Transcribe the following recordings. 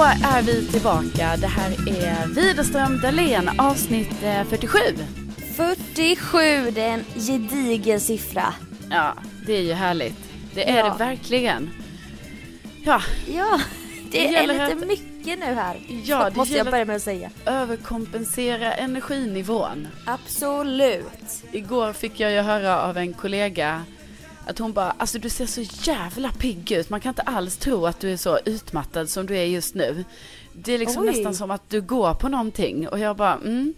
Då är vi tillbaka. Det här är Widerström Dahlén avsnitt eh, 47. 47, det är en gedigen siffra. Ja, det är ju härligt. Det är Ja. det verkligen. Ja, Ja, det, Det är lite att- mycket nu här. Ja, det måste jag börja med att säga. överkompensera energinivån. Absolut. Igår fick jag ju höra av en kollega att hon bara, alltså du ser så jävla pigg ut. Man kan inte alls tro att du är så utmattad som du är just nu. Det är liksom Oj. nästan som att du går på någonting. Och jag bara, mm.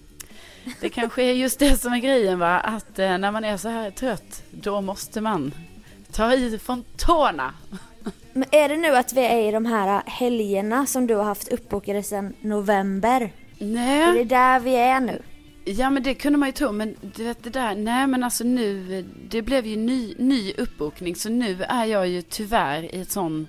Det kanske är just det som är grejen va. Att eh, när man är så här trött, då måste man ta i från tårna. Men är det nu att vi är i de här helgerna som du har haft uppbokade sedan november? Är det Nej, där vi är nu? Ja men det kunde man ju tro. Men du vet det där, nej men alltså nu, det blev ju ny, ny uppbokning. Så nu är jag ju tyvärr i ett sån,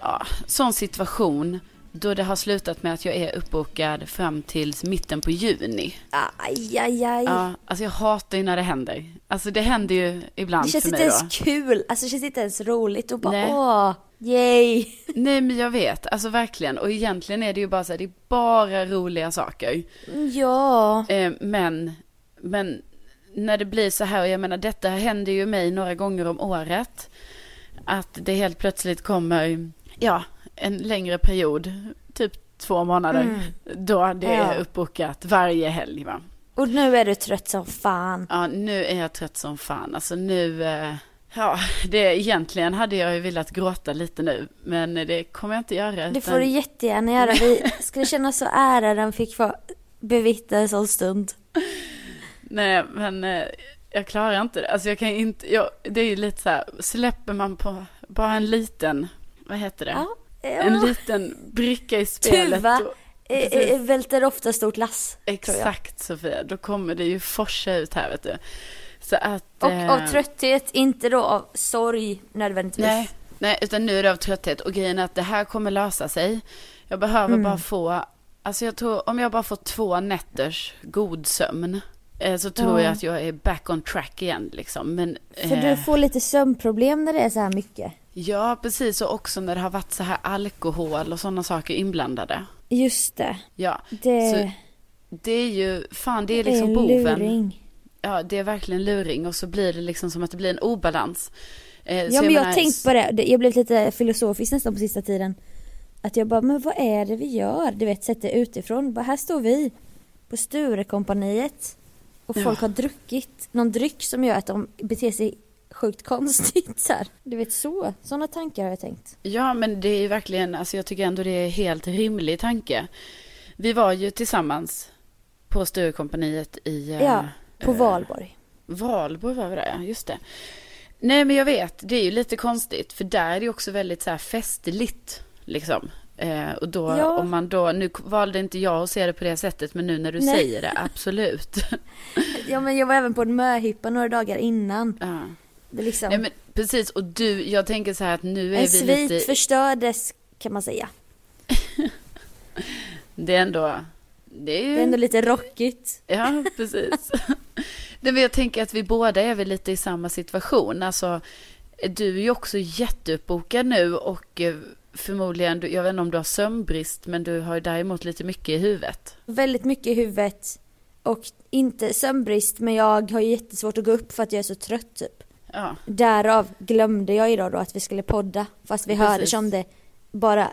ja, sån situation. Då det har slutat med att jag är uppbokad fram till mitten på juni. Aj, aj, aj. Ja, alltså jag hatar ju när det händer. Alltså det händer ju ibland det känns för inte mig ens då. kul. Alltså det känns inte ens roligt och bara Nej. åh, yay. Nej men jag vet, alltså verkligen. Och egentligen är det ju bara så här, det är bara roliga saker. Ja. Eh, men, men när det blir så här, och jag menar detta händer ju mig några gånger om året. Att det helt plötsligt kommer, ja, en längre period, typ två månader. Då det är Mm. Ja. uppbokat varje helg va. Och nu är du trött som fan. Ja, nu är jag trött som fan. Alltså nu, eh, ja, det egentligen hade jag ju velat gråta lite nu. Men det kommer jag inte göra. Det utan- får du jättegärna göra. Vi skulle känna så ära den fick få bevittna en sån stund. Nej, men eh, jag klarar inte det. Alltså jag kan inte, jag, det är ju lite så här, släpper man på bara en liten, vad heter det? Ja. En liten bricka i spelet. Tuva och- välter ofta stort lass. Exakt Sofia, då kommer det ju forsa ut här vet du. Så att... Och eh, av trötthet, inte då av sorg nödvändigtvis. Nej, nej, utan nu är det av trötthet. Och grejen är att det här kommer lösa sig. Jag behöver Mm. bara få, alltså jag tror, om jag bara får två nätters god sömn. eh, Så tror Ja. jag att jag är back on track igen liksom. Men, För eh, du får lite sömnproblem när det är så här mycket. Ja, precis. Och också när det har varit så här alkohol och sådana saker inblandade. Just det. Ja, Det Så det är ju, fan det är är liksom en boven. luring. Ja, det är verkligen luring och så blir det liksom som att det blir en obalans. Eh, Ja men jag har tänkt på det. Jag blev lite filosofisk nästan på sista tiden. Att jag bara, men vad är det vi gör? Du vet, sett det utifrån. Bara, här står vi på Sturekompaniet. Och Ja. folk har druckit någon dryck som gör att de beter sig sjukt konstigt så här. Du vet så. Sådana tankar har jag tänkt. Ja, men det är ju verkligen, alltså jag tycker ändå det är helt rimlig tanke. Vi var ju tillsammans på Sturecompagniet i eh, Ja, på eh, valborg. Valborg var vi där, ja, just det. Nej, men jag vet, det är ju lite konstigt, för där är det också väldigt så här festligt, liksom. Eh, och då, Ja. om man då, nu valde inte jag att se det på det sättet, men nu när du Nej. säger det, absolut. Ja men jag var även på en möhippa några dagar innan. ja. Det liksom, Nej men precis, och du, jag tänker så här att nu är en vi svit lite, förstördes kan man säga. det är ändå, det är ju, Det är ändå lite rockigt. ja precis. Nej, men jag tänker att vi båda är väl lite i samma situation, alltså du är ju också jätteuppbokad nu och eh, förmodligen, jag vet inte om du har sömnbrist, men du har ju däremot lite mycket i huvudet. Väldigt mycket i huvudet. Och inte sömnbrist men jag har jättesvårt att gå upp för att jag är så trött typ. Ja, Därav glömde jag idag då att vi skulle podda. Fast vi Precis. hördes om det bara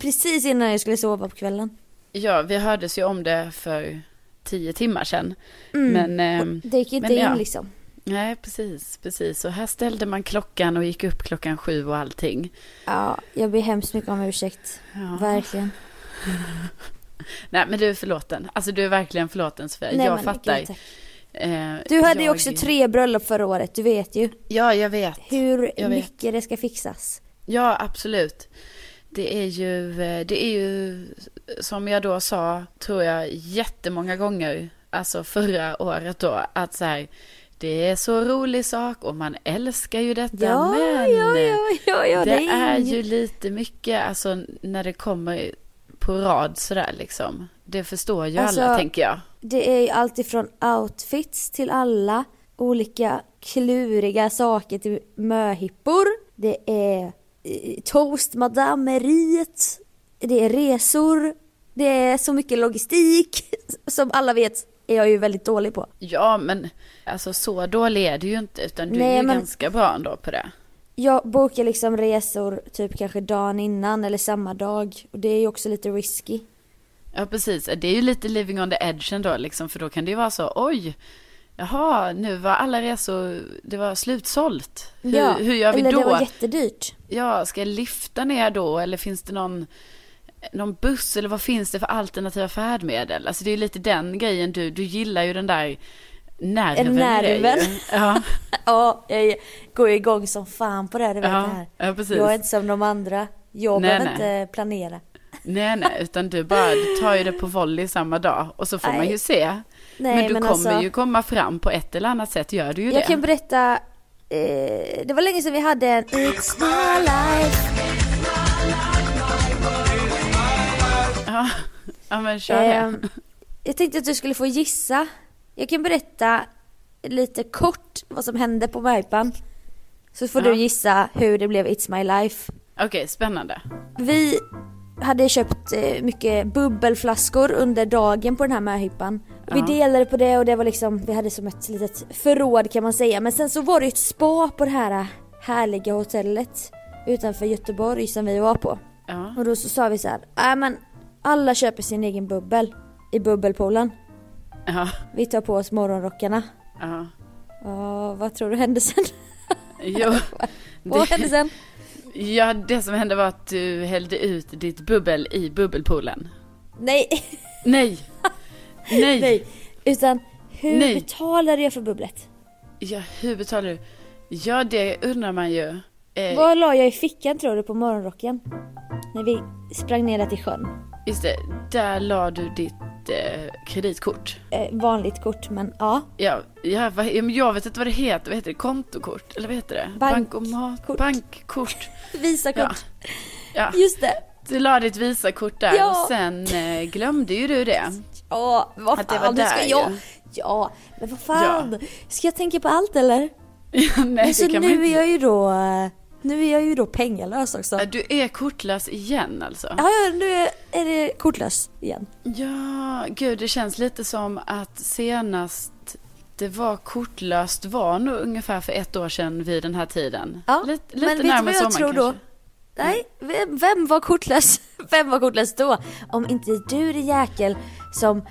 precis innan jag skulle sova på kvällen. ja vi hördes ju om det för tio timmar sedan. Mm. Men, ehm, det gick inte men ja. in liksom. Nej, precis, precis. Och här ställde man klockan och gick upp klockan sju och allting. Ja, jag ber hemskt mycket om ursäkt. Ja. Verkligen. Nej, men du är förlåten. Alltså du är verkligen förlåten Sofia. Nej, jag men fattar. gud. Eh, Du hade ju jag- också tre bröllop förra året, du vet ju. Ja, jag vet. Hur Jag vet. mycket det ska fixas. Ja, absolut. Det är ju, eh, det är ju som jag då sa, tror jag, jättemånga gånger, alltså förra året då, att så här, det är så rolig sak och man älskar ju detta, Ja, men ja, ja, ja, det, är ju lite mycket, alltså när det kommer på rad sådär liksom. Det förstår ju Alltså, alla, tänker jag. Det är ju allt ifrån outfits till alla olika kluriga saker till möhippor. Det är eh, toastmadameriet. Det är resor. Det är så mycket logistik. Som alla vet är jag ju väldigt dålig på. Ja, men alltså så dålig är det ju inte, utan du Nej, är ju men- ganska bra ändå på det. Jag bokar liksom resor typ kanske dagen innan eller samma dag. Och det är ju också lite risky. Ja, precis. Det är ju lite living on the edge ändå, liksom, för då kan det ju vara så, oj, jaha, nu var alla resor, det var slutsålt. Hur, hur gör vi eller då? det var jättedyrt. Ja, ska jag lyfta ner då, eller finns det någon, någon buss, eller vad finns det för alternativa färdmedel? Alltså det är lite den grejen, du, du gillar ju den där nerven. det Nerven. Ja, Ja, jag går ju igång som fan på det här, du vet det ja, här. ja, precis. Jag är inte som de andra. Jag Nej, behöver nej. inte planera. Nej, nej, utan du bara du tar ju det på volley samma dag och så får man Nej. ju se. Nej, men du men kommer alltså- ju komma fram på ett eller annat sätt, gör du ju Jag det? kan berätta, eh, det var länge sedan vi hade en It's my life. Ja, ja men kör det. Ehm, jag tänkte att du skulle få gissa. Jag kan berätta lite kort vad som hände på Möhippan. Så får Ja. du gissa hur det blev It's my life. Okej, spännande. Vi hade köpt eh, mycket bubbelflaskor under dagen på den här möhippan. Vi Ja. delade på det och det var liksom, vi hade som ett litet förråd kan man säga. Men sen så var det ett spa på det här härliga hotellet utanför Göteborg som vi var på. Ja, Och då så sa vi så här, nej men alla köper sin egen bubbel i bubbelpoolen. ja, Vi tar på oss morgonrockarna. ja. Och vad tror du hände sen? Jo, vad hände sen? Ja, det som hände var att du hällde ut ditt bubbel i bubbelpoolen. Nej, Nej! Nej! nej. Utan hur Nej. betalade jag för bubblet? Ja, hur betalar du? Ja, det undrar man ju. Eh, Vad la jag i fickan tror du på morgonrocken? När vi sprang ner där till sjön. Just det, där la du ditt eh, kreditkort. Eh, vanligt kort men ja. Ja, ja, ja, men jag vet inte vad det heter. Vad heter det? Kontokort? Eller vad heter det? Bank- Bankomat? kort. Bankkort? Visakort. Ja. Just det. Du la ditt Visakort där Ja. och sen eh, glömde ju du det. Ja, vad Att det var fan, nu ska där jag. ju. Ja, men vad fan. Ska jag tänka på allt eller? Nej, alltså det kan man nu inte. är jag ju då, eh, nu är jag ju då pengalös också. Ja, Du är kortlös igen alltså? Ja, ja, nu är, det kortlös igen. Ja, gud det känns lite som att senast det var kortlöst var nog ungefär för ett år sedan vid den här tiden. Ja, lite men lite vet du vad jag sommaren tror då? kanske. Nej, vem, vem var kortlös? Vem var kortlös då? Om inte du det jäkel som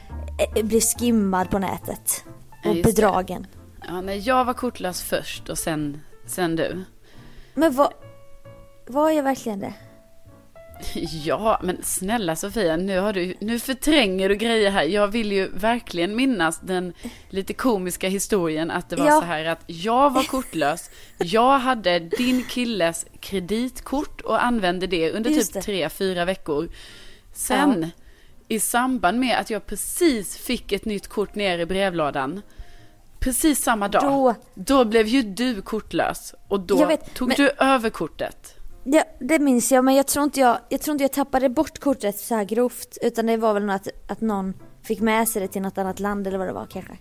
eh, blir skimmad på nätet. Ja, Och det. bedragen. Ja, nej, jag var kortlös först och sen, sen du. Men vad, var jag verkligen det? Ja, men snälla Sofia, nu, har du, nu förtränger du grejer här. Jag vill ju verkligen minnas den lite komiska historien att det var Ja. så här att jag var kortlös. Jag hade din killes kreditkort och använde det under Just typ tre, fyra veckor. Sen, i samband med att jag precis fick ett nytt kort ner i brevlådan, precis samma dag, Då- då, blev ju du kortlös. Och då vet, tog men- du över kortet. Ja, det minns jag, men jag tror inte jag, jag, tror inte jag tappade bort kortet så här grovt. Utan det var väl nog att, att någon fick med sig det till något annat land eller vad det var kanske.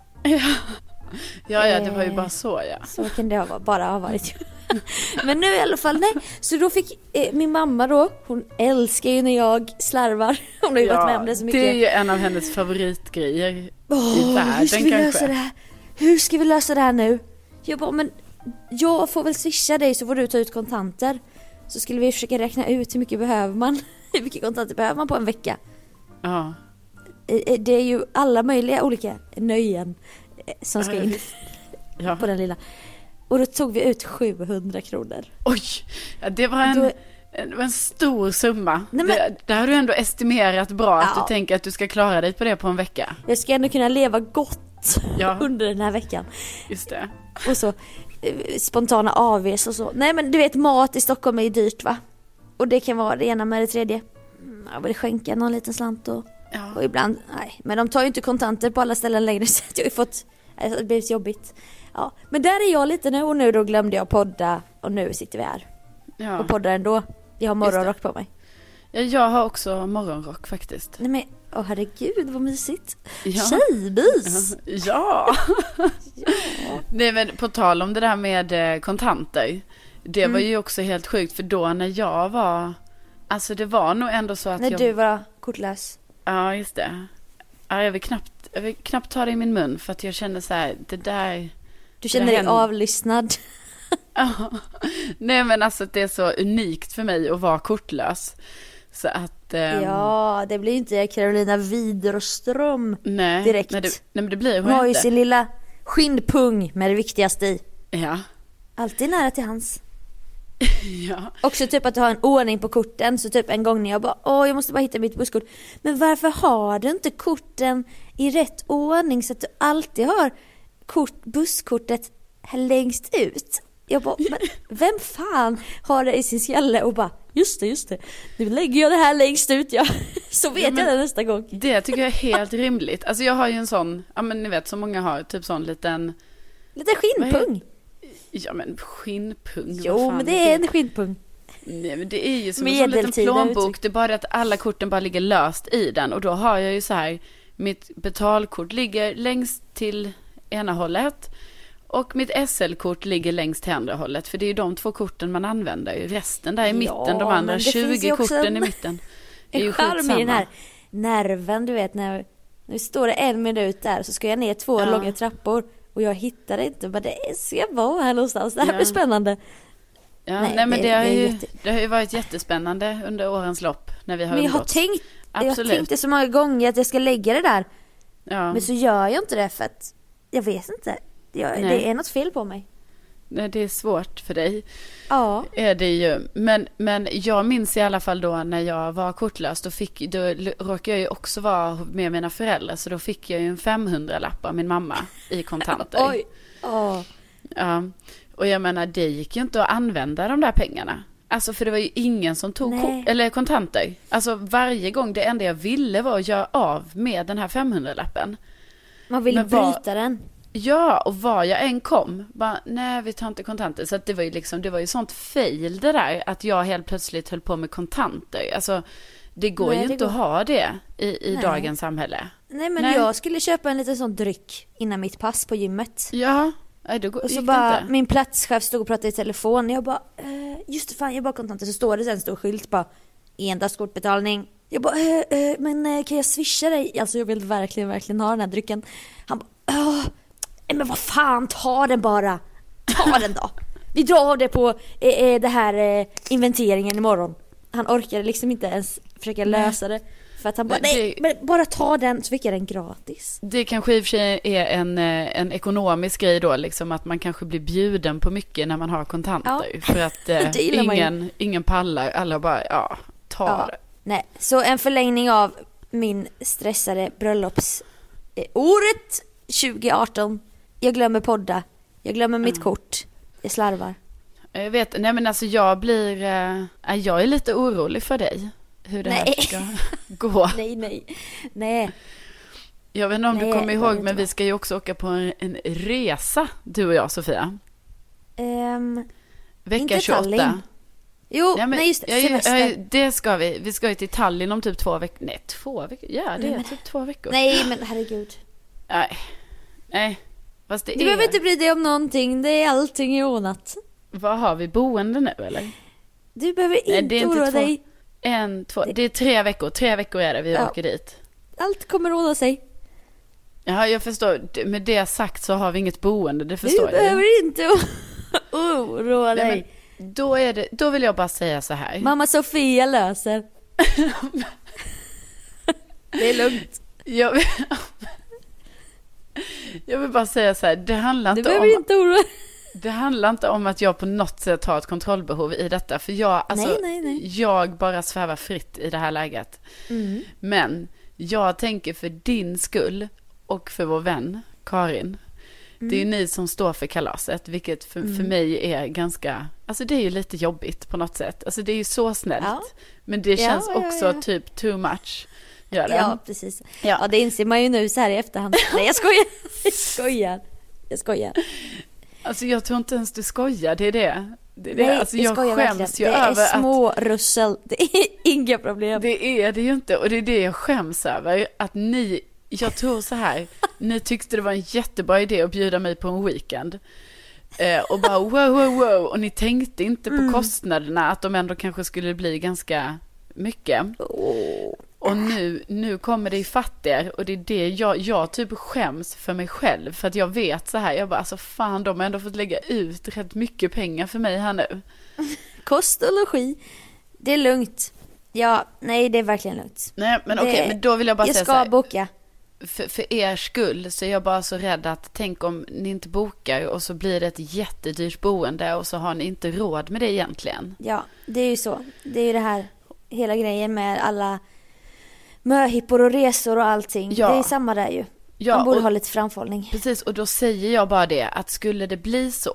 Ja, ja, det var ju Eh. bara så ja. Så kan det ha, bara ha varit. Men nu i alla fall, nej. Så då fick eh, min mamma då, hon älskar ju när jag slarvar. Hon har ju varit med om det så mycket. det är ju en av hennes favoritgrejer Åh, i världen hur ska vi kanske. lösa det här? Hur ska vi lösa det här nu? Jag bara, men jag får väl swisha dig så får du ta ut kontanter. Så skulle vi försöka räkna ut hur mycket behöver man? Hur mycket kontanter behöver man på en vecka? Ja. Eh, eh, Det är ju alla möjliga olika nöjen eh, som ska in. Ja. på den lilla. Och då tog vi ut 700 kronor. Oj, det var en, Då- det var en stor summa. Nej, men- det, det har du ändå estimerat bra, att Ja. du tänker att du ska klara dig på det på en vecka. Jag ska ändå kunna leva gott Ja. under den här veckan. Just det. Och så eh, spontana AVs och så. Nej men du vet mat i Stockholm är ju dyrt va? Och det kan vara det ena med det tredje. Mm, Jag vill skänka någon liten slant och, och Ja. ibland, nej. Men de tar ju inte kontanter på alla ställen längre så att jag har ju fått, alltså, det blir jobbigt. Ja, men där är jag lite nu och nu då glömde jag podda och nu sitter vi här. Ja. Och poddar ändå. Jag har morgonrock på mig. ja, jag har också morgonrock faktiskt. Nej men, åh herregud vad mysigt. Ja. Tjejmys! Ja. Nej men på tal om det där med eh, kontanter. Det var ju också helt sjukt för då när jag var, alltså det var nog ändå så att När jag du var kortlös. Ja, just det. Ja, jag, vill knappt, jag vill knappt ta det i min mun för att jag känner så här, det där... Du känner dig händer- avlyssnad. Ja. Nej, men alltså det är så unikt för mig att vara kortlös. Så att... ehm, Ja, det blir ju inte Carolina Widerström. nej, direkt. Nej, det, nej, men det blir Hon har hon ju inte. sin lilla skinnpung med det viktigaste i. Ja. Alltid nära till hans. ja. Också typ att du har en ordning på korten. Så typ en gång när jag bara, åh jag måste bara hitta mitt busskort. Men varför har du inte korten i rätt ordning så att du alltid har kort, busskortet längst ut? Jag bara, men vem fan har det i sin skalle och bara, just det, just det. Nu lägger jag det här längst ut ja. Så vet men- jag det nästa gång. Det tycker jag är helt rimligt. Alltså jag har ju en sån, ja men ni vet som många har, typ sån liten, Lite skinnpung. ja men skinnpung. Jo, men det är en skinnpung. Nej men det är ju som en sån liten plånbok. uttryck. Det är bara att alla korten bara ligger löst i den. Och då har jag ju så här, mitt betalkort ligger längst till ena hållet. Och mitt SL-kort ligger längst till andra hållet. För det är ju de två korten man använder. Resten där i Ja, mitten, de andra det finns 20 ju också korten en- i mitten. är ju En charm i den här nerven, du vet när nu står det en minut där så ska jag ner två Ja. långa trappor och jag hittar det inte men det ska jag vara här någonstans. Det här Ja. blir spännande. Ja, Nej, nej, men det- det, har det är ju, jätte- det har ju varit jättespännande under årens lopp när vi har Men jag har umgåtts. tänkt, jag har tänkt det så många gånger att jag ska lägga det där Ja. men så gör jag inte det för att jag vet inte. Jag, det är något fel på mig. Nej, det är svårt för dig. Ja. är det ju. Men, men jag minns i alla fall då när jag var kortlös, då, fick, då råkade jag ju också vara med mina föräldrar, så då fick jag ju en 500-lapp av min mamma i kontanter. Oj. Ja. Ja. Och jag menar, det gick ju inte att använda de där pengarna. Alltså för det var ju ingen som tog ko- eller kontanter. Alltså varje gång, det enda jag ville var att göra av med den här 500-lappen. Man vill Men bryta den. Ja, och var jag än kom, bara nej vi tar inte kontanter. Så det var ju liksom, det var ju sånt fail det där, att jag helt plötsligt höll på med kontanter. Alltså, det går Nej, ju det inte går- att ha det i, i Nej. dagens samhälle. Nej men Nej. jag skulle köpa en liten sån dryck innan mitt pass på gymmet. Ja, nej då går, Och så bara, inte. min platschef stod och pratade i telefon. Jag bara, eh, just det fan jag bara kontanter. Så står det en stor skylt bara, endast kortbetalning. Jag bara, eh, eh, men eh, kan jag swisha dig? Alltså jag vill verkligen, verkligen ha den här drycken. Han bara, "Åh, nej men vad fan, ta den bara. Ta den då. Vi drar av det på eh, eh, det här eh, inventeringen imorgon. Han orkade liksom inte ens försöka lösa det. För att han bara, Nej, nej men bara ta den så fick jag den gratis. Det kanske i och för sig är en, eh, en ekonomisk grej då, liksom att man kanske blir bjuden på mycket när man har kontanter. För att eh, ingen, ingen pallar, alla bara, ja, ta ha det. Nej, så en förlängning av min stressade bröllops eh, året 2018. Jag glömmer podda. Jag glömmer mitt kort. Jag slarvar. Jag vet, nej men alltså jag blir, eh, jag är lite orolig för dig. Hur det här Nej. ska gå. Nej, nej. Nej. Jag vet inte om Nej, du kommer ihåg, men vi ska ju också åka på en, en resa, du och jag Sofia. Ehm, Vecka Inte 28. Tallinn. jo, Ja, men, nej just det. Semester. ja, det ska vi. Vi ska ju till Tallinn om typ två veckor. Nej, två veckor? Ja, det Nej, är men- typ två veckor. Nej, men herregud. Nej. Nej. Fast det Du är... behöver inte bry dig om någonting. Det är allting är ordnat. Vad har vi? Boende nu eller? Du behöver Nej, inte, det är inte oroa två. dig. En, två. Det är tre veckor. Tre veckor är det vi Ja. åker dit. Allt kommer ordna sig. Ja, jag förstår. Med det sagt så har vi inget boende. Det Du förstår jag. ju. behöver inte oroa Nej, dig. men då, är det, då vill jag bara säga så här. Mamma Sofia löser. det är lugnt. Jag jag vill bara säga så här. Det handlar inte behöver om... inte oroa. Det handlar inte om att jag på något sätt har ett kontrollbehov i detta. För jag, alltså, Nej, nej, nej. jag bara svävar fritt i det här läget. Mm. Men jag tänker för din skull och för vår vän Karin. Det är ju Mm. ni som står för kalaset, vilket för, för mig är ganska, alltså det är ju lite jobbigt på något sätt. Alltså det är ju så snällt. Ja. Men det känns ja, också ja. typ too much. Gör det? Ja, precis. Ja. Ja. det inser man ju nu så här i efterhand. Nej, jag skojar. Jag skojar. Jag skojar. Alltså jag tror inte ens du skojar, det är det. det, är det. Nej, alltså, jag skäms verkligen. ju Det är över att små russel. Det är inga problem. Det är det ju inte och det är det jag skäms över. Att ni, jag tror så här, ni tyckte det var en jättebra idé att bjuda mig på en weekend. Eh, och bara wow, wow, wow. Och ni tänkte inte på Mm. kostnaderna, att de ändå kanske skulle bli ganska mycket. Åh. Och nu, nu kommer det ifatt er och det är det jag, jag typ skäms för mig själv. För att jag vet så här, jag bara alltså fan de har ändå fått lägga ut rätt mycket pengar för mig här nu. Kost och logi. Det är lugnt. Ja, nej det är verkligen lugnt. Nej men okej, men då vill jag bara jag säga ska så här. boka. för, för er skull så är jag bara så rädd att tänk om ni inte bokar och så blir det ett jättedyrt boende och så har ni inte råd med det egentligen. Ja, det är ju så. Det är ju det här hela grejen med alla möhippor och resor och allting. Ja. Det är samma där ju. Ja, Man borde och, ha lite framförhållning. precis och då säger jag bara det att skulle det bli så,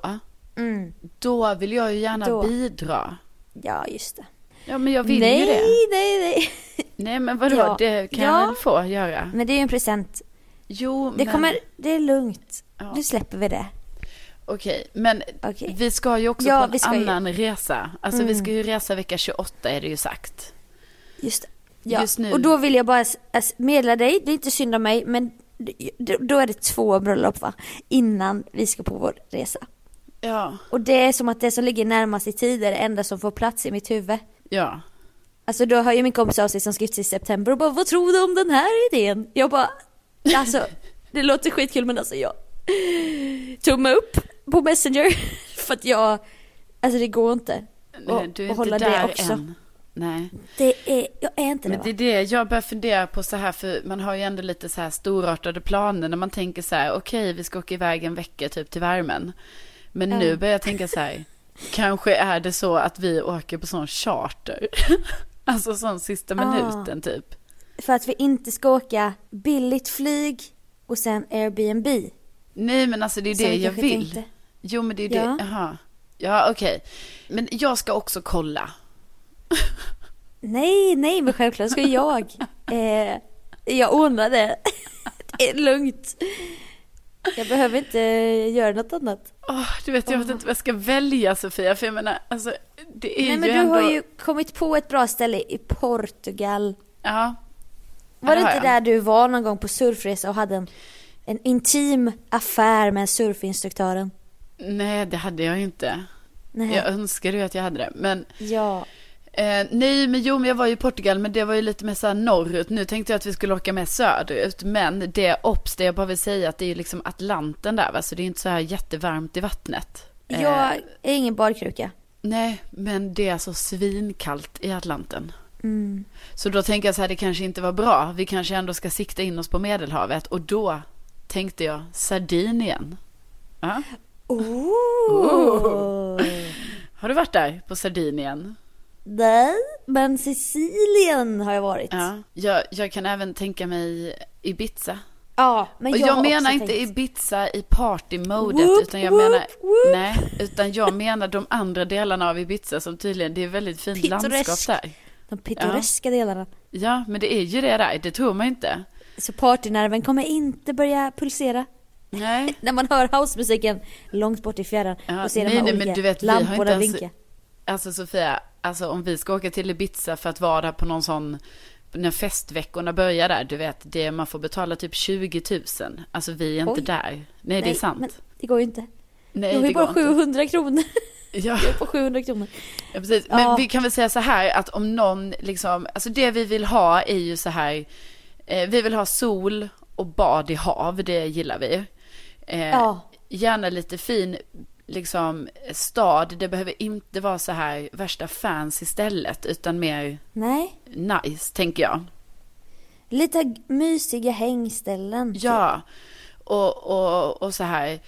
Mm. då vill jag ju gärna Då. bidra. Ja, just det. Ja men jag vill nej, ju det. nej, nej. Nej men vadå, Ja. det kan Ja. jag väl få göra. Men det är ju en present. Jo Det men, kommer, det är lugnt. Ja. Nu släpper vi det. okej, men Okej. vi ska ju också Ja, på en vi ska ju. annan resa. Alltså vi Mm. ska ju resa vecka 28 är det ju sagt. Just det. Ja. Just nu. Och då vill jag bara meddela dig, det är inte synd om mig, men då är det två bröllop va? Innan vi ska på vår resa. Ja, Och det är som att det som ligger närmast i tid är det enda som får plats i mitt huvud. ja. Alltså då har ju min kompis av sig som skrivit i september och bara vad tror du om den här idén? Jag bara, alltså det låter skitkul men alltså jag tumme upp på messenger för att jag, alltså det går inte. Nej, Och- du är och inte hålla det där också. än. Nej. Det är, jag är inte det Men det är det jag börjar fundera på så här, för man har ju ändå lite så här storartade planer när man tänker så här, okej, vi ska åka iväg en vecka typ till värmen. Men Ja. nu börjar jag tänka så här, kanske är det så att vi åker på sån charter. alltså sån sista Ah. minuten typ. För att vi inte ska åka billigt flyg och sen Airbnb. Nej, men alltså det är det jag vill. tänkte. Jo, men det är det, Ja. jaha. Ja, okej. Men jag ska också kolla. Nej, nej men självklart ska jag. Eh, jag ordnar det. det är lugnt. Jag behöver inte göra något annat. Åh, du vet, jag vet inte vad jag ska välja Sofia, för jag menar, alltså det är Nej men ju du ändå... har ju kommit på ett bra ställe i Portugal. Ja. Var det har inte jag. där du var någon gång på surfresa och hade en, en intim affär med surfinstruktören? Nej, det hade jag inte. Nej. Jag önskade ju att jag hade det. Men Ja. Eh, nej, men jo, men jag var ju i Portugal, men det var ju lite mer så här norrut. Nu tänkte jag att vi skulle åka mer söderut. Men det ops, det jag bara vill säga att det är ju liksom Atlanten där, va? så det är inte så här jättevarmt i vattnet. Eh, Jag är ingen badkruka. nej, men det är alltså svinkallt i Atlanten. Mm. Så då tänker jag så här, det kanske inte var bra. Vi kanske ändå ska sikta in oss på Medelhavet. Och då tänkte jag Sardinien. Ja. Oh. Har du varit där på Sardinien? Nej, men Sicilien har jag varit. Ja, Ja, jag, jag kan även tänka mig Ibiza. men Och jag, jag, har menar inte tänkt... Ibiza i partymodet, Whoop, utan jag whoop, menar, whoop. nej, utan jag menar de andra delarna av Ibiza som tydligen, det är väldigt fint Pittoresk. landskap där. De pittoreska delarna. Ja, men det är ju det där, det tror man inte. Så partynerven kommer inte börja pulsera Nej, när man hör housemusiken långt bort i fjärran Ja, och ser nej, de här nej, olika men du vet, vi lamporna blinka. alltså Sofia, alltså om vi ska åka till Ibiza för att vara där på någon sån, när festveckorna börjar där, du vet, det, man får betala typ 20 000. Alltså vi är inte Oj. där. Nej, det är sant. Men det går ju inte. Nej, jag har ju det bara går inte. 700 kronor. Ja. Jag är på 700 kronor. Ja, precis. Men Ja. vi kan väl säga så här att om någon liksom, alltså det vi vill ha är ju så här, eh, vi vill ha sol och bad i hav, det gillar vi. Eh, Ja. Gärna lite fin, liksom, stad, det behöver inte vara så här värsta fans istället, utan mer Nej, nice, tänker jag. lite mysiga hängställen. Ja, och, och, och så här,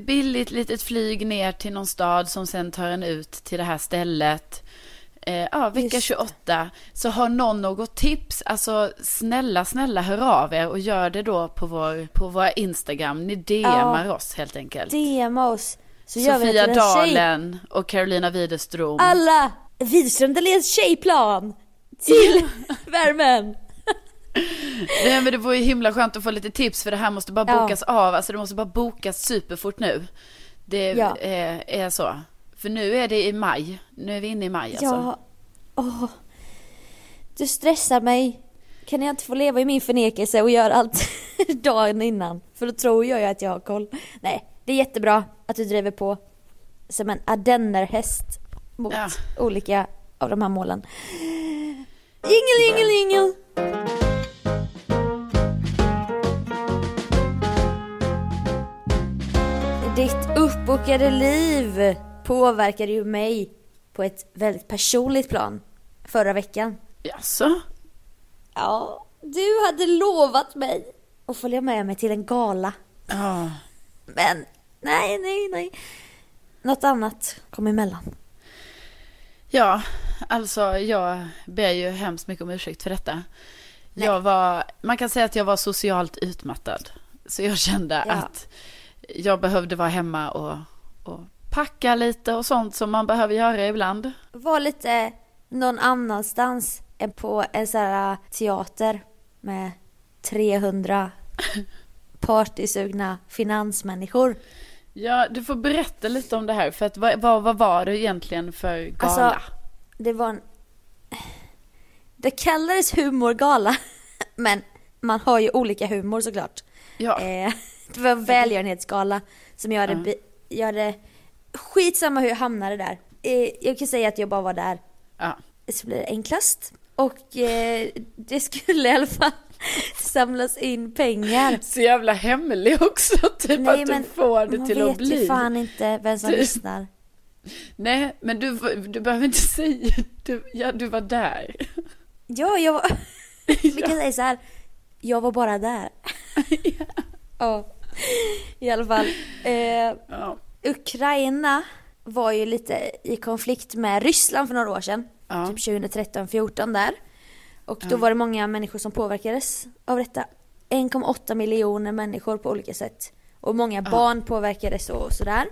billigt litet flyg ner till någon stad som sen tar en ut till det här stället. Eh, ja, vecka Just det. 28. Så har någon något tips, alltså snälla, snälla hör av er och gör det då på, vår, på våra Instagram. Ni DMar oss helt enkelt. DMa oss. Så Sofia. Dalen och Carolina Widerström. Alla! Widerström Dahléns tjejplan! Till värmen! Nej men det vore ju himla skönt att få lite tips för det här måste bara Ja. bokas av. Alltså det måste bara bokas superfort nu. Det Ja. är, är så. För nu är det i maj. Nu är vi inne i maj alltså. Ja, åh. Du stressar mig. Kan jag inte få leva i min förnekelse och göra allt dagen innan? För då tror jag ju att jag har koll. Nej, det är jättebra att du driver på som en ardennerhäst mot Ja. olika av de här målen. Jingel, jingel, jingel! Ditt uppbokade liv påverkade ju mig på ett väldigt personligt plan förra veckan. Jaså? Ja, du hade lovat mig att följa med mig till en gala. Ja. Men nej, nej, nej. Något annat kom emellan. Ja, alltså jag ber ju hemskt mycket om ursäkt för detta. Jag var, man kan säga att jag var socialt utmattad. Så jag kände Ja. att jag behövde vara hemma och, och packa lite och sånt som man behöver göra ibland. Var lite någon annanstans än på en sån här teater med 300 partysugna finansmänniskor. Ja, du får berätta lite om det här. För att vad, vad, vad var det egentligen för gala? Alltså, det var en... Det kallades humorgala, men man har ju olika humor såklart. ja. Eh, det var en välgörenhetsgala som jag hade, be- jag hade... Skitsamma hur jag hamnade där. Eh, jag kan säga att jag bara var där. ja. Så blir det enklast. Och eh, det skulle i alla fall samlas in pengar. Så jävla hemlig också, typ Nej, att men du får det man till vet att bli. ju fan inte vem som Du- lyssnar. Nej, men du, du behöver inte säga, du, ja du var där. Ja, jag var... Vi kan säga så här. Jag var bara där. ja. I alla fall. Eh, Ja. Ukraina var ju lite i konflikt med Ryssland för några år sedan. Ja. Typ 2013-14 där. Och då var det många människor som påverkades av detta. 1,8 miljoner människor på olika sätt. Och många barn påverkades och sådär.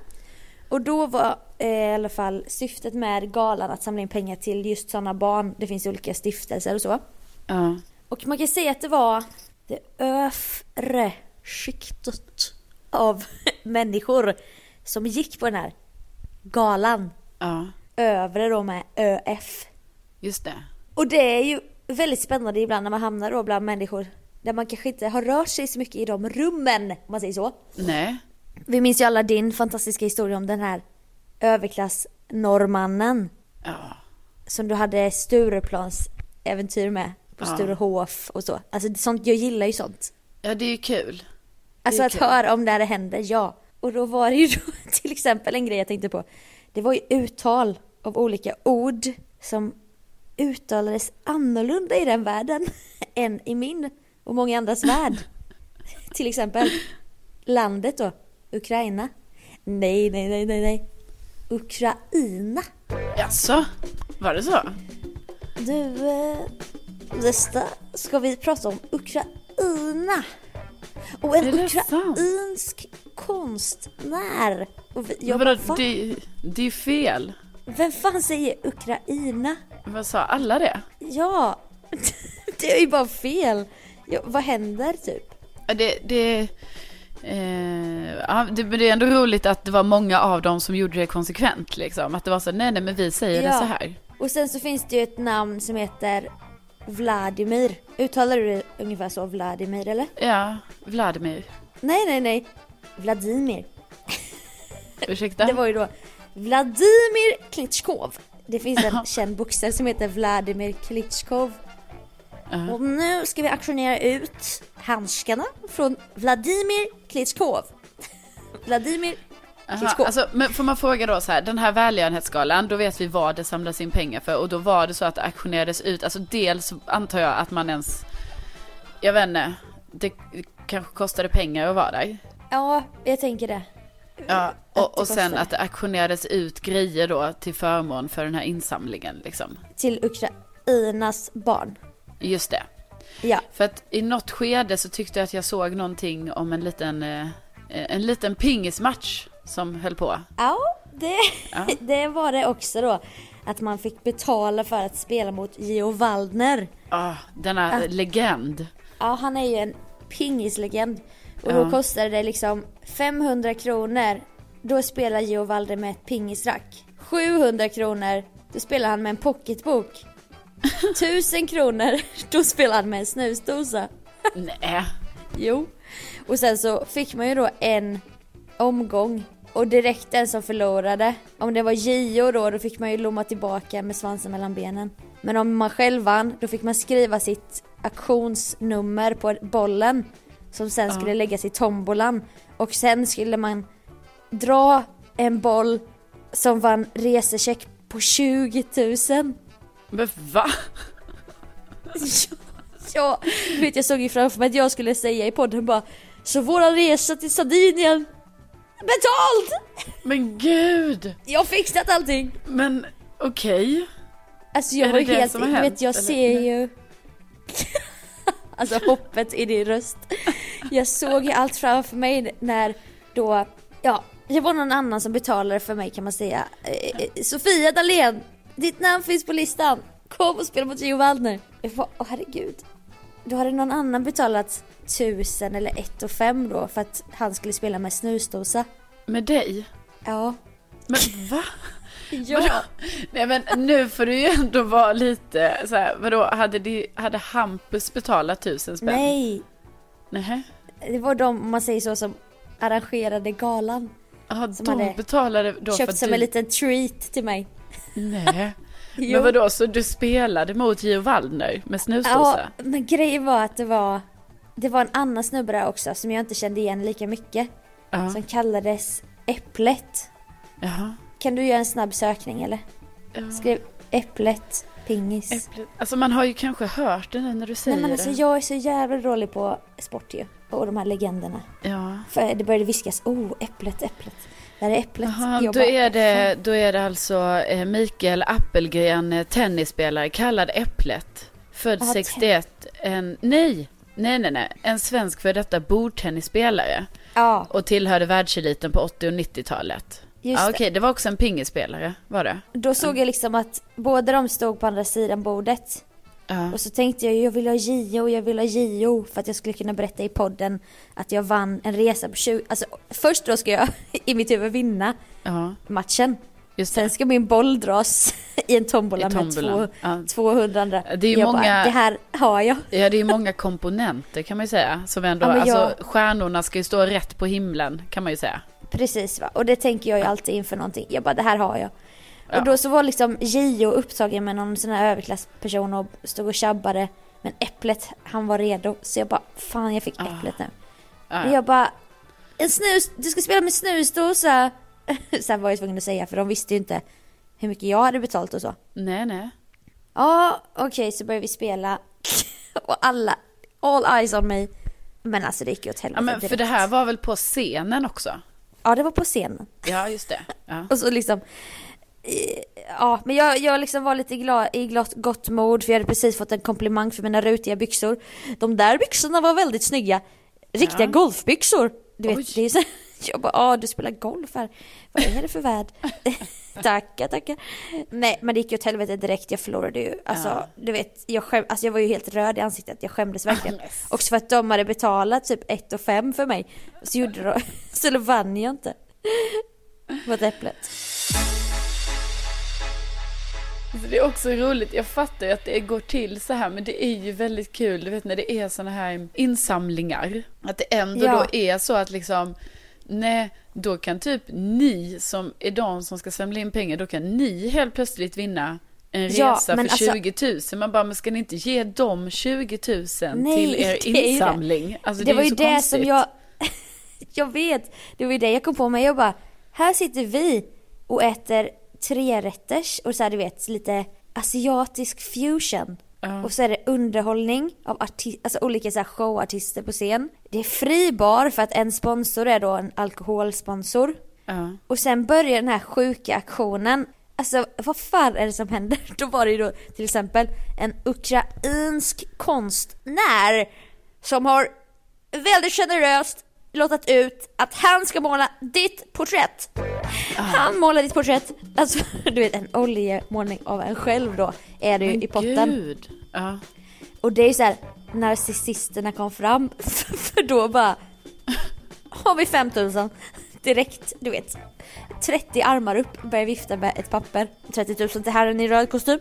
Och då var eh, i alla fall syftet med galan att samla in pengar till just sådana barn. Det finns olika stiftelser och så. Ja. Och man kan säga att det var det övre skiktet av människor som gick på den här galan. ja, Övre då med ÖF. just det. Och det är ju väldigt spännande ibland när man hamnar då bland människor där man kanske inte har rört sig så mycket i de rummen, om man säger så. Nej. Vi minns ju alla din fantastiska historia om den här överklassnorrmannen Ja. som du hade Stureplans äventyr med på Ja. Sturehof och så. Alltså sånt, jag gillar ju sånt. Ja, det är ju kul. Alltså är att kul. höra om det här händer, ja. Och då var det ju då till exempel en grej jag tänkte på. Det var ju uttal av olika ord som uttalades annorlunda i den världen än i min och många andras värld. till exempel landet då, Ukraina. Nej, nej, nej, nej, nej. Ukraina. Jaså? Var det så? Du, eh, nästa ska vi prata om Ukraina. Och en det ukrainsk konstnär. Och vi, jag bara, "Va? det, det är fel. Vem fan säger Ukraina? Vad sa alla det? Ja, det är ju bara fel. Ja, vad händer typ? Det, det, eh, ja, det, det är ändå roligt att det var många av dem som gjorde det konsekvent liksom. Att det var så, nej nej men vi säger det Ja. så här. Och sen så finns det ju ett namn som heter Vladimir. Uttalar du det ungefär så, Vladimir eller? Ja, Vladimir. Nej, nej, nej. Vladimir. Ursäkta? Det var ju då Vladimir Klitschkov. Det finns en känd boxare som heter Vladimir Klitschkov. Ja. Och nu ska vi auktionera ut handskarna från Vladimir Klitschkov. Vladimir Aha, alltså, men får man fråga då så här, den här välgörenhetsgalan, då vet vi vad det samlas in pengar för och då var det så att det auktionerades ut, alltså dels antar jag att man ens, jag vet inte, det kanske kostade pengar att vara där. Ja, jag tänker det. Ja, och, och sen att det auktionerades ut grejer då till förmån för den här insamlingen liksom. Till Ukrainas barn. Just det. Ja. För att i något skede så tyckte jag att jag såg någonting om en liten, eh, en liten pingismatch som höll på. Ja, det, Ja. det var det också då. Att man fick betala för att spela mot Gio Waldner. Ah, denna Ja. legend. Ja, han är ju en pingislegend. Och Ja. då kostade det liksom 500 kronor. Då spelar Gio Waldner med ett pingisrack. 700 kronor, då spelar han med en pocketbok. 1000 kronor, då spelar han med en snusdosa. Nej. Jo. Och sen så fick man ju då en omgång. Och direkt den som förlorade, om det var Gio då, då fick man ju lomma tillbaka med svansen mellan benen. Men om man själv vann, då fick man skriva sitt auktionsnummer på bollen. Som sen Ja. skulle läggas i tombolan. Och sen skulle man dra en boll som vann resecheck på 20 000. Men va? Ja, du vet jag såg ju framför mig att jag skulle säga i podden bara Så våran resa till Sardinien Betald! Men gud! Jag har fixat allting! Men okej. Alltså jag Är var det det helt, som har du vet hänt, jag eller? ser ju Alltså hoppet i din röst Jag såg ju allt framför mig när då, ja det var någon annan som betalade för mig kan man säga Eh, eh, Sofia Dalén, ditt namn finns på listan Kom och spela mot Gio Waldner Jag bara, åh herregud Då hade någon annan betalat tusen eller ett och fem då för att han skulle spela med snusdosa Med dig? Ja Men va? Ja Vadå? Nej men nu får du ju ändå vara lite så här, vadå, hade, de, hade Hampus betalat tusen spänn? Nej Nej. Det var de, om man säger så, som arrangerade galan. Ja, de hade betalade då för Köpt att som du... en liten treat till mig. Nej. Men vadå, så du spelade mot Gio Waldner med Ja, snusdosa? men grejen var att det var Det var en annan snubbe där också som jag inte kände igen lika mycket. Ja. Som kallades Äpplet. Jaha. Kan du göra en snabb sökning eller? Ja. Skriv Äpplet Pingis. Äpplet. Alltså man har ju kanske hört det nu när du säger Nej men alltså det. jag är så jävla dålig på sport ju. Och de här legenderna. Ja. För det började viskas, oh äpplet, äpplet. Där är äpplet. Jag då bara, är, det, då är det alltså eh, Mikael Appelgren, eh, tennisspelare, kallad Äpplet. Född Ja, 61. En, nej, nej, nej, nej. En svensk för detta bordtennisspelare. Ja, Och tillhörde världseliten på 80 och 90-talet. just Ja, det. okej, det var också en pingisspelare, var det? Då såg jag liksom att båda de stod på andra sidan bordet. Ja. Och så tänkte jag, jag vill ha Gio, jag vill ha Gio. För att jag skulle kunna berätta i podden att jag vann en resa på 20... Alltså först då ska jag i mitt huvud vinna Ja, matchen. Just det. Sen ska min boll dras i en tombola, I tombolan. med två, Ja. 200 andra. Det är ju jag många- bara, det här har jag. Ja, det är ju många komponenter kan man ju säga. Som ändå, Ja, men jag- alltså stjärnorna ska ju stå rätt på himlen kan man ju säga. Precis va. Och det tänker jag ju alltid inför någonting. Jag bara, det här har jag. Ja. Och då så var liksom Gio upptagen med någon sån här överklassperson och stod och tjabbade. Men Äpplet, han var redo. Så jag bara, fan jag fick Ah. Äpplet nu. Ja. Och jag bara, en snus, du ska spela med snusdosa. Sen var jag tvungen att säga för de visste ju inte hur mycket jag hade betalt och så. Nej, nej. Ja, okej så började vi spela. och alla, all eyes on me. Men alltså det gick ju åt helvete Ja, men för direkt. det här var väl på scenen också? Ja, det var på scenen. Ja, just det. Ja. Och så liksom Ja, men jag, jag liksom var lite glad, i glott, gott mod för jag hade precis fått en komplimang för mina rutiga byxor. De där byxorna var väldigt snygga. Riktiga Ja. golfbyxor. Du Oj. vet, det är så, jag bara, ja du spelar golf här. Vad är det för värld? tackar, tackar. Nej, men det gick ju åt helvete direkt. Jag förlorade ju. Alltså, Ja. du vet, jag, skäm, alltså, jag var ju helt röd i ansiktet. Jag skämdes verkligen. Också för att de hade betalat typ 1 och 5 för mig. Så gjorde de, så då vann jag inte. På äpplet. Alltså, det är också roligt, jag fattar ju att det går till så här, men det är ju väldigt kul, du vet när det är såna här insamlingar. Att det ändå Ja. då är så att liksom, nej, då kan typ ni som är de som ska samla in pengar, då kan ni helt plötsligt vinna en Ja, resa men för alltså- 20 000. Man bara, men ska ni inte ge dem 20 000 Nej, till er det ju det. insamling? Alltså, det, är var ju det konstigt. som jag... jag vet, det var ju det jag kom på mig. Jag bara, här sitter vi och äter trerätters och så här, du vet, lite asiatisk fusion. Ja. Och så är det underhållning av arti- alltså olika så showartister på scen. Det är fri bar för att en sponsor är då en alkoholsponsor. Ja. Och sen börjar den här sjuka aktionen. Alltså vad fan är det som händer? Då var det ju då till exempel en ukrainsk konstnär som har väldigt generöst låtit ut att han ska måla ditt porträtt. Han målar ditt porträtt. Alltså du vet en oljemålning av en själv då är det ju Men i potten. gud. Ja. Och det är ju så här narcissisterna kom fram för då bara har vi 5000 direkt, du vet. 30 armar upp, börjar vifta med ett papper. 30 000 till herren i röd kostym.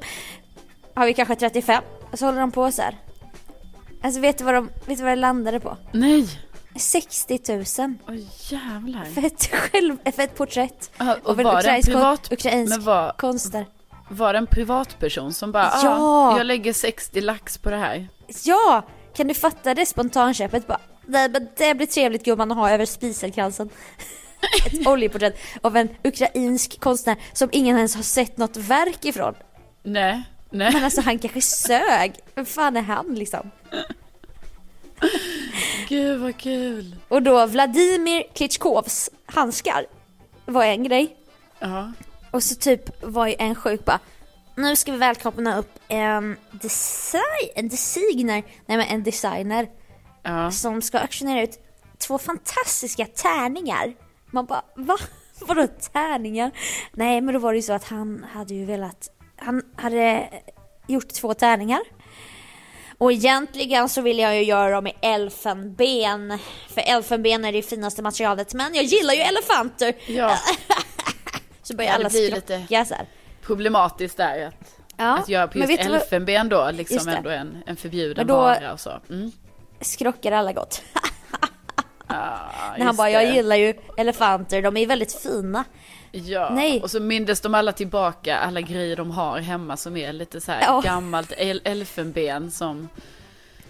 Har vi kanske 35? Och så håller de på så här. Alltså vet du vad, de, vet du vad det landade på? Nej. 60 000 Åh jävlar. för ett, själv, för ett porträtt. Ja, och Av en ukrainsk, privat, ukrainsk var, konstnär. var det en privatperson som bara, Ja. ja, jag lägger 60 lax på det här. Ja! Kan du fatta det spontanköpet? Bara, nej men det blir trevligt gumman att ha över spiselkransen. Ett oljeporträtt av en ukrainsk konstnär som ingen ens har sett något verk ifrån. Nej, nej. Men alltså han kanske sög. Vem fan är han liksom? Gud vad kul. Och då Vladimir Klitschkovs handskar var en grej. Ja. Och så typ var ju en sjuk bara Nu ska vi välkomna upp en design, en designer, nej men en designer Ja. som ska auktionera ut två fantastiska tärningar. Man bara, va? Vadå tärningar? Nej, men då var det ju så att han hade ju velat, han hade gjort två tärningar. Och egentligen så vill jag ju göra dem i elfenben. För elfenben är det finaste materialet, men jag gillar ju elefanter. ja. Så börjar Ja, alla skrocka lite- så här. Problematiskt där att, Ja, att göra på just du vad- elfenben då, liksom ändå en, en förbjuden Men då- vara och så. Mm. skrockar alla gott. Ja, När han bara, det. jag gillar ju elefanter, de är väldigt fina. Ja, Nej. och så mindes de alla tillbaka alla grejer de har hemma som är lite så här Ja. gammalt el- elfenben som,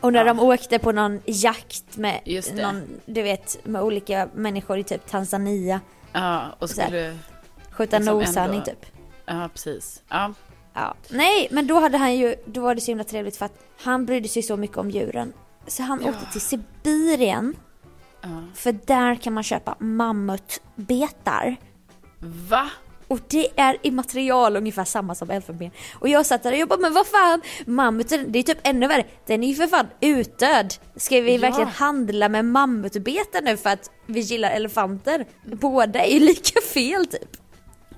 Och när Ja. de åkte på någon jakt med någon, du vet, med olika människor i typ Tanzania. ja, och skulle, Skjuta Liksom noshörning ändå- typ. ja precis. Ja, Ja. Nej, men då hade han ju, då var det så himla trevligt för att han brydde sig så mycket om djuren. Så han Ja. åkte till Sibirien, ja. för där kan man köpa mammutbetar. Va? Och det är i material ungefär samma som elfenben. Och jag satt där och jag bara, men vad fan, mammuten, det är typ ännu värre. Den är ju för fan utdöd. Ska vi Ja. verkligen handla med mammutbetar nu för att vi gillar elefanter? Båda är ju lika fel typ.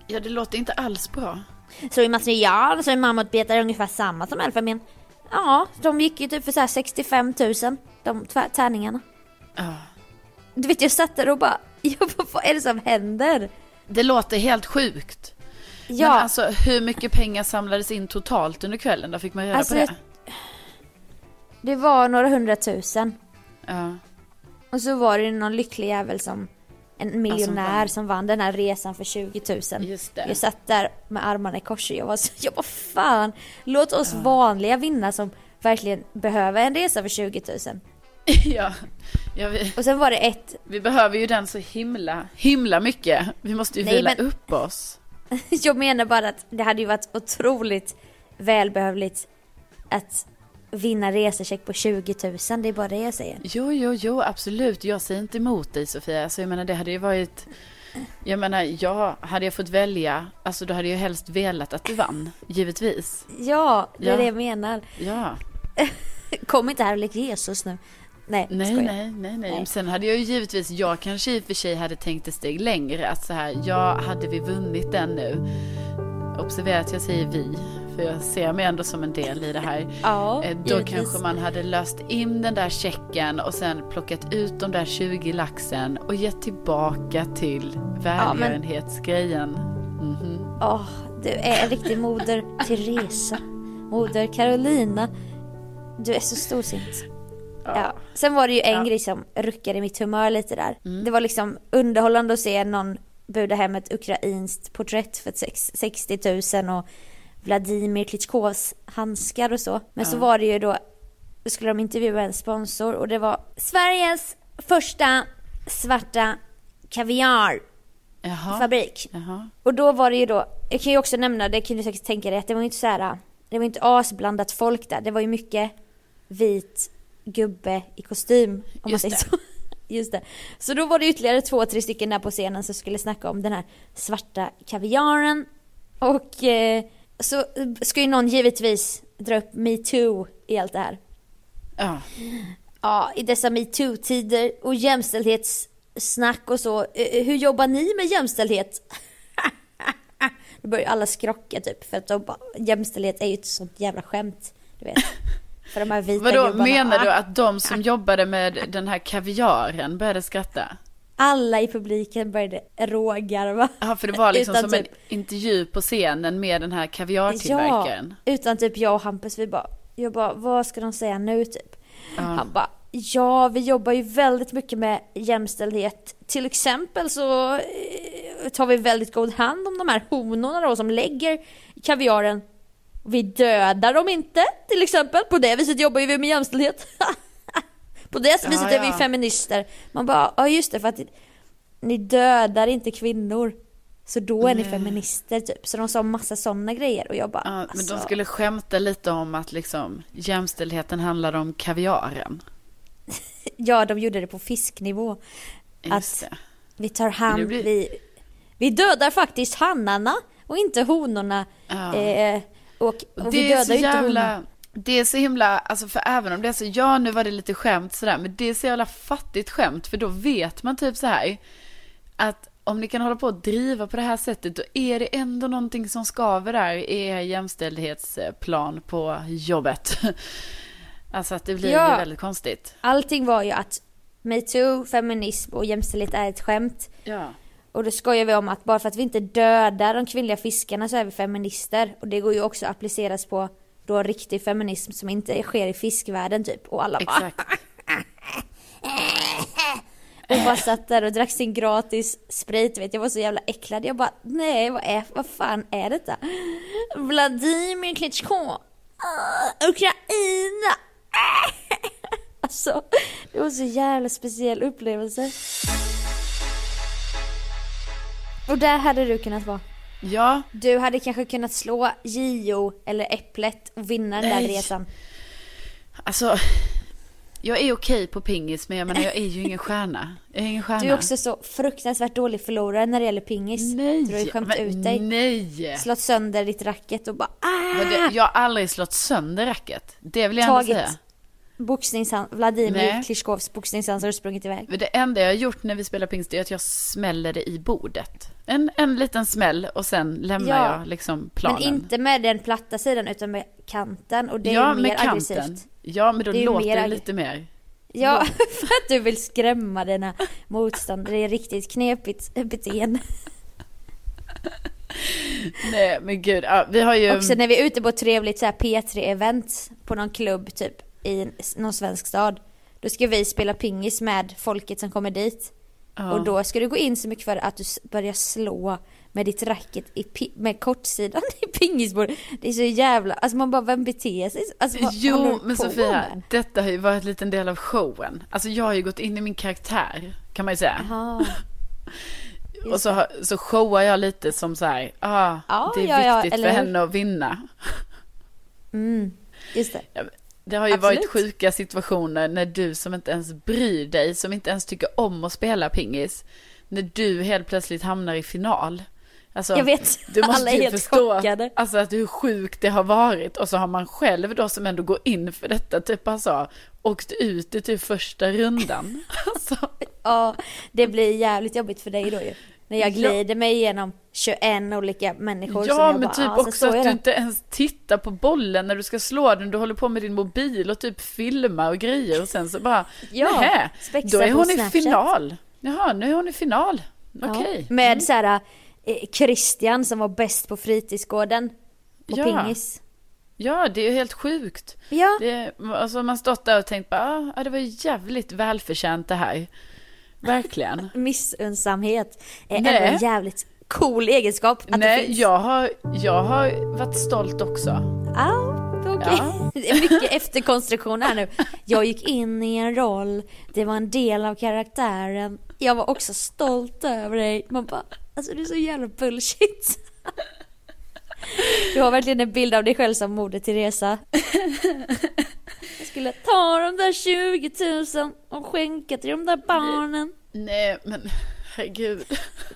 Ja, det låter inte alls bra. Så i material så är mammutbetar ungefär samma som elfenben. Ja, de gick ju typ för så här 65 000, de tärningarna. Ja. Du vet jag satt där och bara, jag bara vad är det som händer? Det låter helt sjukt. Ja, Men alltså hur mycket pengar samlades in totalt under kvällen? Där fick man reda Alltså, på det. det var några hundratusen. Ja. Och så var det någon lycklig jävel som en miljonär vann. som vann den här resan för 20 000. Just det. Jag satt där med armarna i kors och jag var så, jag bara fan, låt oss vanliga vinna som verkligen behöver en resa för 20 000. ja. ja vi, Och sen var det ett, vi behöver ju den så himla, himla mycket. Vi måste ju Nej, vila men- upp oss. jag menar bara att det hade ju varit otroligt välbehövligt att vinna resecheck på 20 000, det är bara det jag säger. Jo, jo, jo, absolut. Jag säger inte emot dig Sofia. Alltså, jag menar det hade ju varit Jag menar, ja, hade jag fått välja, alltså då hade jag helst velat att du vann, givetvis. Ja, det är Ja. det jag menar. Ja, Kom inte här och lek Jesus nu. Nej, nej, nej, nej, nej. Nej. Sen hade jag ju givetvis, jag kanske i och för sig hade tänkt ett steg längre, att så här, ja, hade vi vunnit den nu? Observera att jag säger vi, för jag ser mig ändå som en del i det här. Ja, Eh, Då givetvis. kanske man hade löst in den där checken och sen plockat ut de där 20 laxen och gett tillbaka till välgörenhetsgrejen. Mhm. Åh, du är en riktig moder Teresa. Moder Carolina. Du är så storsint. Ja. Sen var det ju en Ja. Mm. grej som ruckade i mitt humör lite där. Det var liksom underhållande att se någon buda hem ett ukrainskt porträtt för sex- 60 000 och Vladimir Klitschkovs handskar och så. Men så var det ju då, då skulle de intervjua en sponsor och det var Sveriges första svarta kaviarfabrik. Jaha. Jaha. Och då var det ju då, jag kan ju också nämna, det kan du säkert tänka dig, att det var ju inte så här, det var ju inte asblandat folk där. Det var ju mycket vit gubbe i kostym, om Just man säger det. så. Just det. Så då var det ytterligare två, tre stycken där på scenen som skulle snacka om den här svarta kaviaren. Och eh, så ska ju någon givetvis dra upp metoo i allt det här. Ja. Ja, i dessa metoo-tider och jämställdhetssnack och så. Eh, Hur jobbar ni med jämställdhet? Då börjar alla skrocka typ för att de bara, jämställdhet är ju ett sånt jävla skämt. Du vet. För de här vita Vadå, gubbarna. menar du att de som jobbade med den här kaviaren började skratta? Alla i publiken började rågarva. Ja, för det var liksom Utan som en typ- intervju på scenen med den här kaviartillverkaren. Ja, utan typ jag och Hampus, vi bara, jag bara, vad ska de säga nu typ? Ja. Han bara, ja vi jobbar ju väldigt mycket med jämställdhet. Till exempel så eh, tar vi väldigt god hand om de här honorna då som lägger kaviaren. Vi dödar dem inte till exempel. På det viset jobbar vi med jämställdhet. På det viset Ja, är vi feminister. Man bara, ja just det för att ni dödar inte kvinnor. Så då är ni feminister typ. Så de sa massa sådana grejer och jag bara, Ja, men alltså, de skulle skämta lite om att liksom jämställdheten handlar om kaviaren. Ja, de gjorde det på fisknivå. Just Att- det. Vi tar hand, blir- vi, vi dödar faktiskt hannarna och inte honorna. Ja. Eh, och, och vi det är dödar så ju inte. Det är så himla, alltså för även om det är så, ja nu var det lite skämt sådär, men det är så jävla fattigt skämt för då vet man typ så här att om ni kan hålla på att driva på det här sättet då är det ändå någonting som skaver där i er jämställdhetsplan på jobbet. Alltså att det blir Ja. väldigt konstigt. Allting var ju att metoo, feminism och jämställdhet är ett skämt. Ja. Och då skojar vi om att bara för att vi inte dödar de kvinnliga fiskarna så är vi feminister. Och det går ju också att appliceras på då riktig feminism som inte sker i fiskvärlden typ. Och alla bara, Exakt. och bara satt där och drack sin gratis sprit. Vet, jag var så jävla äcklad. Jag bara, nej vad, är, vad fan är detta? Vladimir Klitschko. Ah, Ukraina. Alltså, det var så jävla speciell upplevelse. Och där hade du kunnat vara. Ja, Du hade kanske kunnat slå Gio eller Äpplet och vinna den där Nej. resan. alltså. Jag är okej på pingis, men jag menar jag är ju ingen stjärna. Jag är ingen stjärna. Du är också så fruktansvärt dålig förlorare när det gäller pingis. Nej, Du har ju skämt ut dig. nej. Slått sönder ditt racket och bara ah! Jag har aldrig slått sönder racket. Det vill jag ändå Tagit säga. Boxningshand, Vladimir Nej. Klitschkovs boxningshandsar och sprungit iväg. Det enda jag har gjort när vi spelar pingst är att jag smäller det i bordet. En, en liten smäll och sen lämnar Ja. jag liksom planen. Men inte med den platta sidan utan med kanten och det är ja, mer med kanten. aggressivt. Ja, men då Det låter mer det lite mer. Ja, för att du vill skrämma dina motståndare. Det är riktigt knepigt beteende. Nej, men gud. Ja, vi har ju... Också när vi är ute på ett trevligt så här P3-event på någon klubb typ i någon svensk stad. Då ska vi spela pingis med folket som kommer dit. ja. Och då ska du gå in så mycket för att du börjar slå med ditt racket i med kortsidan i pingisbordet. Det är så jävla, alltså man bara vem beter sig så? alltså, vad Jo, men Sofia, med? detta har ju varit en liten del av showen. Alltså jag har ju gått in i min karaktär, kan man ju säga. Och så, så showar jag lite som så här, ah, Ja, det är ja, ja, viktigt eller för henne att vinna. Mm, just det. Det har ju Absolut. varit sjuka situationer när du som inte ens bryr dig, som inte ens tycker om att spela pingis, när du helt plötsligt hamnar i final. Alltså, Jag vet, du måste alla är helt förstå chockade. alltså, att hur sjukt det har varit. Och så har man själv då som ändå går in för detta, typ alltså, åkt ut i typ första rundan. Alltså, Ja, det blir jävligt jobbigt för dig då ju. När jag Ja. glider mig igenom 21 olika människor ja, men bara, typ ja, så också att du inte ens tittar på bollen när du ska slå den. Du håller på med din mobil och typ filmar och grejer och sen så bara, Ja, nähä, då är hon i final. Jaha, nu är hon i final. Ja, Okej. Med så här Christian som var bäst på fritidsgården. På Ja. pingis. Ja, det är ju helt sjukt. Ja, Det, alltså man stått där och tänkt bara, ah, det var ju jävligt välförtjänt det här. Verkligen. missunnsamhet är Nej. ändå en jävligt cool egenskap att det Nej, finns. jag har, jag har varit stolt också. Ja, okej. Ja. Det är mycket efterkonstruktion här nu. Jag gick in i en roll, det var en del av karaktären. Jag var också stolt över dig. Man bara, alltså det är så jävla bullshit. Du har verkligen en bild av dig själv som Moder Teresa. Jag skulle ta de där 20 000 och skänka till de där barnen. Nej, men herregud.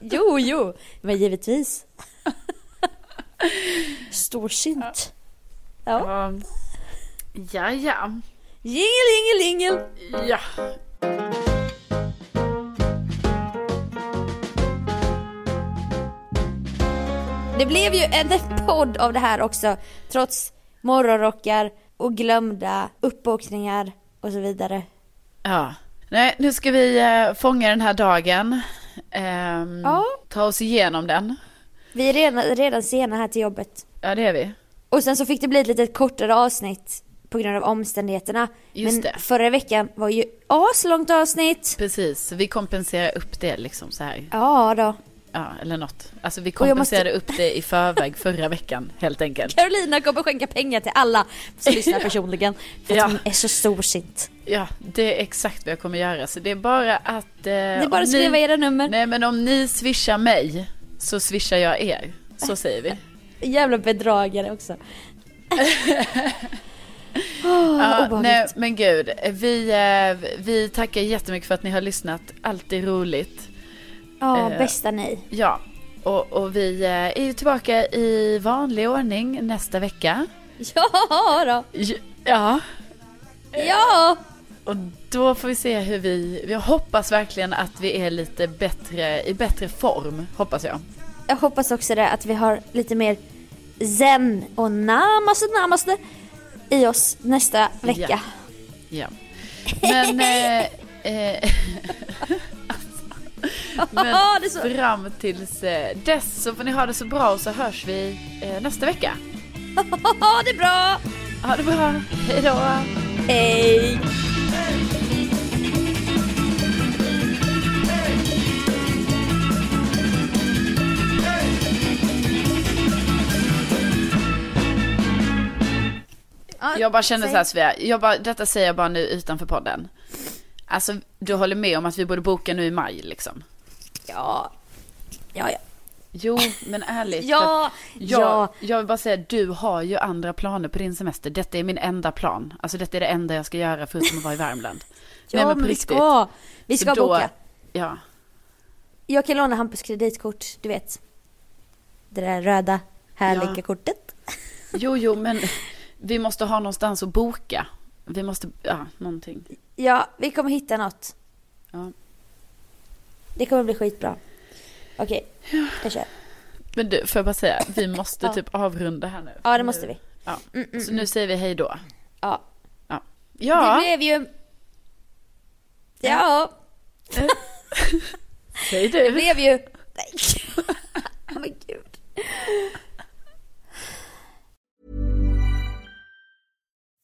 Jo, jo, men givetvis. Storsint. Ja. Ja, ja. ja. Jingelingelingel. ja. Det blev ju en podd av det här också, trots morgonrockar och glömda uppåkningar och så vidare. Ja. Nej, nu ska vi eh, fånga den här dagen. Ehm, Ja. Ta oss igenom den. Vi är redan, redan sena här till jobbet. Ja, det är vi. Och sen så fick det bli ett lite kortare avsnitt på grund av omständigheterna. Just Men det. förra veckan var ju aslångt avsnitt. Precis, vi kompenserar upp det liksom så här. Ja då. Ja, eller något. Alltså vi jag måste- kompenserade upp det i förväg förra veckan, helt enkelt. Carolina kommer skänka pengar till alla som lyssnar personligen. För att Ja. hon är så storsint. Ja, det är exakt vad jag kommer göra. Så det är bara att... Eh, Det är bara att skriva ni, era nummer. Nej, men om ni swishar mig så swishar jag er. Så säger vi. Jävla bedragare också. oh, Ja, nej, men gud. Vi, eh, vi tackar jättemycket för att ni har lyssnat. Alltid roligt. Ja, eh, bästa ni. Ja, och, och vi eh, är ju tillbaka i vanlig ordning nästa vecka. Ja då. Ja, Ja. och då får vi se hur vi... Jag hoppas verkligen att vi är lite bättre, i bättre form, hoppas jag. Jag hoppas också det att vi har lite mer zen och namaste namaste i oss nästa vecka. Ja. Men... Eh, eh, men fram tills eh, dess så får ni ha det så bra och så hörs vi eh, nästa vecka. Ha det bra! Ha det bra, hej då! Hej! Ja, Jag bara känner så här Svea, jag bara, detta säger jag bara nu utanför podden. Alltså, du håller med om att vi borde boka nu i maj liksom? Ja. Ja, ja. Jo, men ärligt. Ja, jag, ja. jag vill bara säga, du har ju andra planer på din semester. Detta är min enda plan. Alltså detta är det enda jag ska göra förutom att vara i Värmland. Ja, på men vi riktigt. ska. Vi ska då- boka. Ja, Jag kan låna Hampus kreditkort, du vet. Det där röda härliga Ja. kortet. jo, jo, men vi måste ha någonstans att boka. Vi måste, ja, någonting. Ja, vi kommer hitta något. Ja. Det kommer bli skitbra. Okej, jag kör. Men du, får jag bara säga, vi måste Ja. typ avrunda här nu. Ja, det måste vi. Ja. Mm, mm, Så nu säger vi hej då. Ja. Ja. Det Ja, blev ju... Ja, säg det du. blev ju... Nej. Men gud.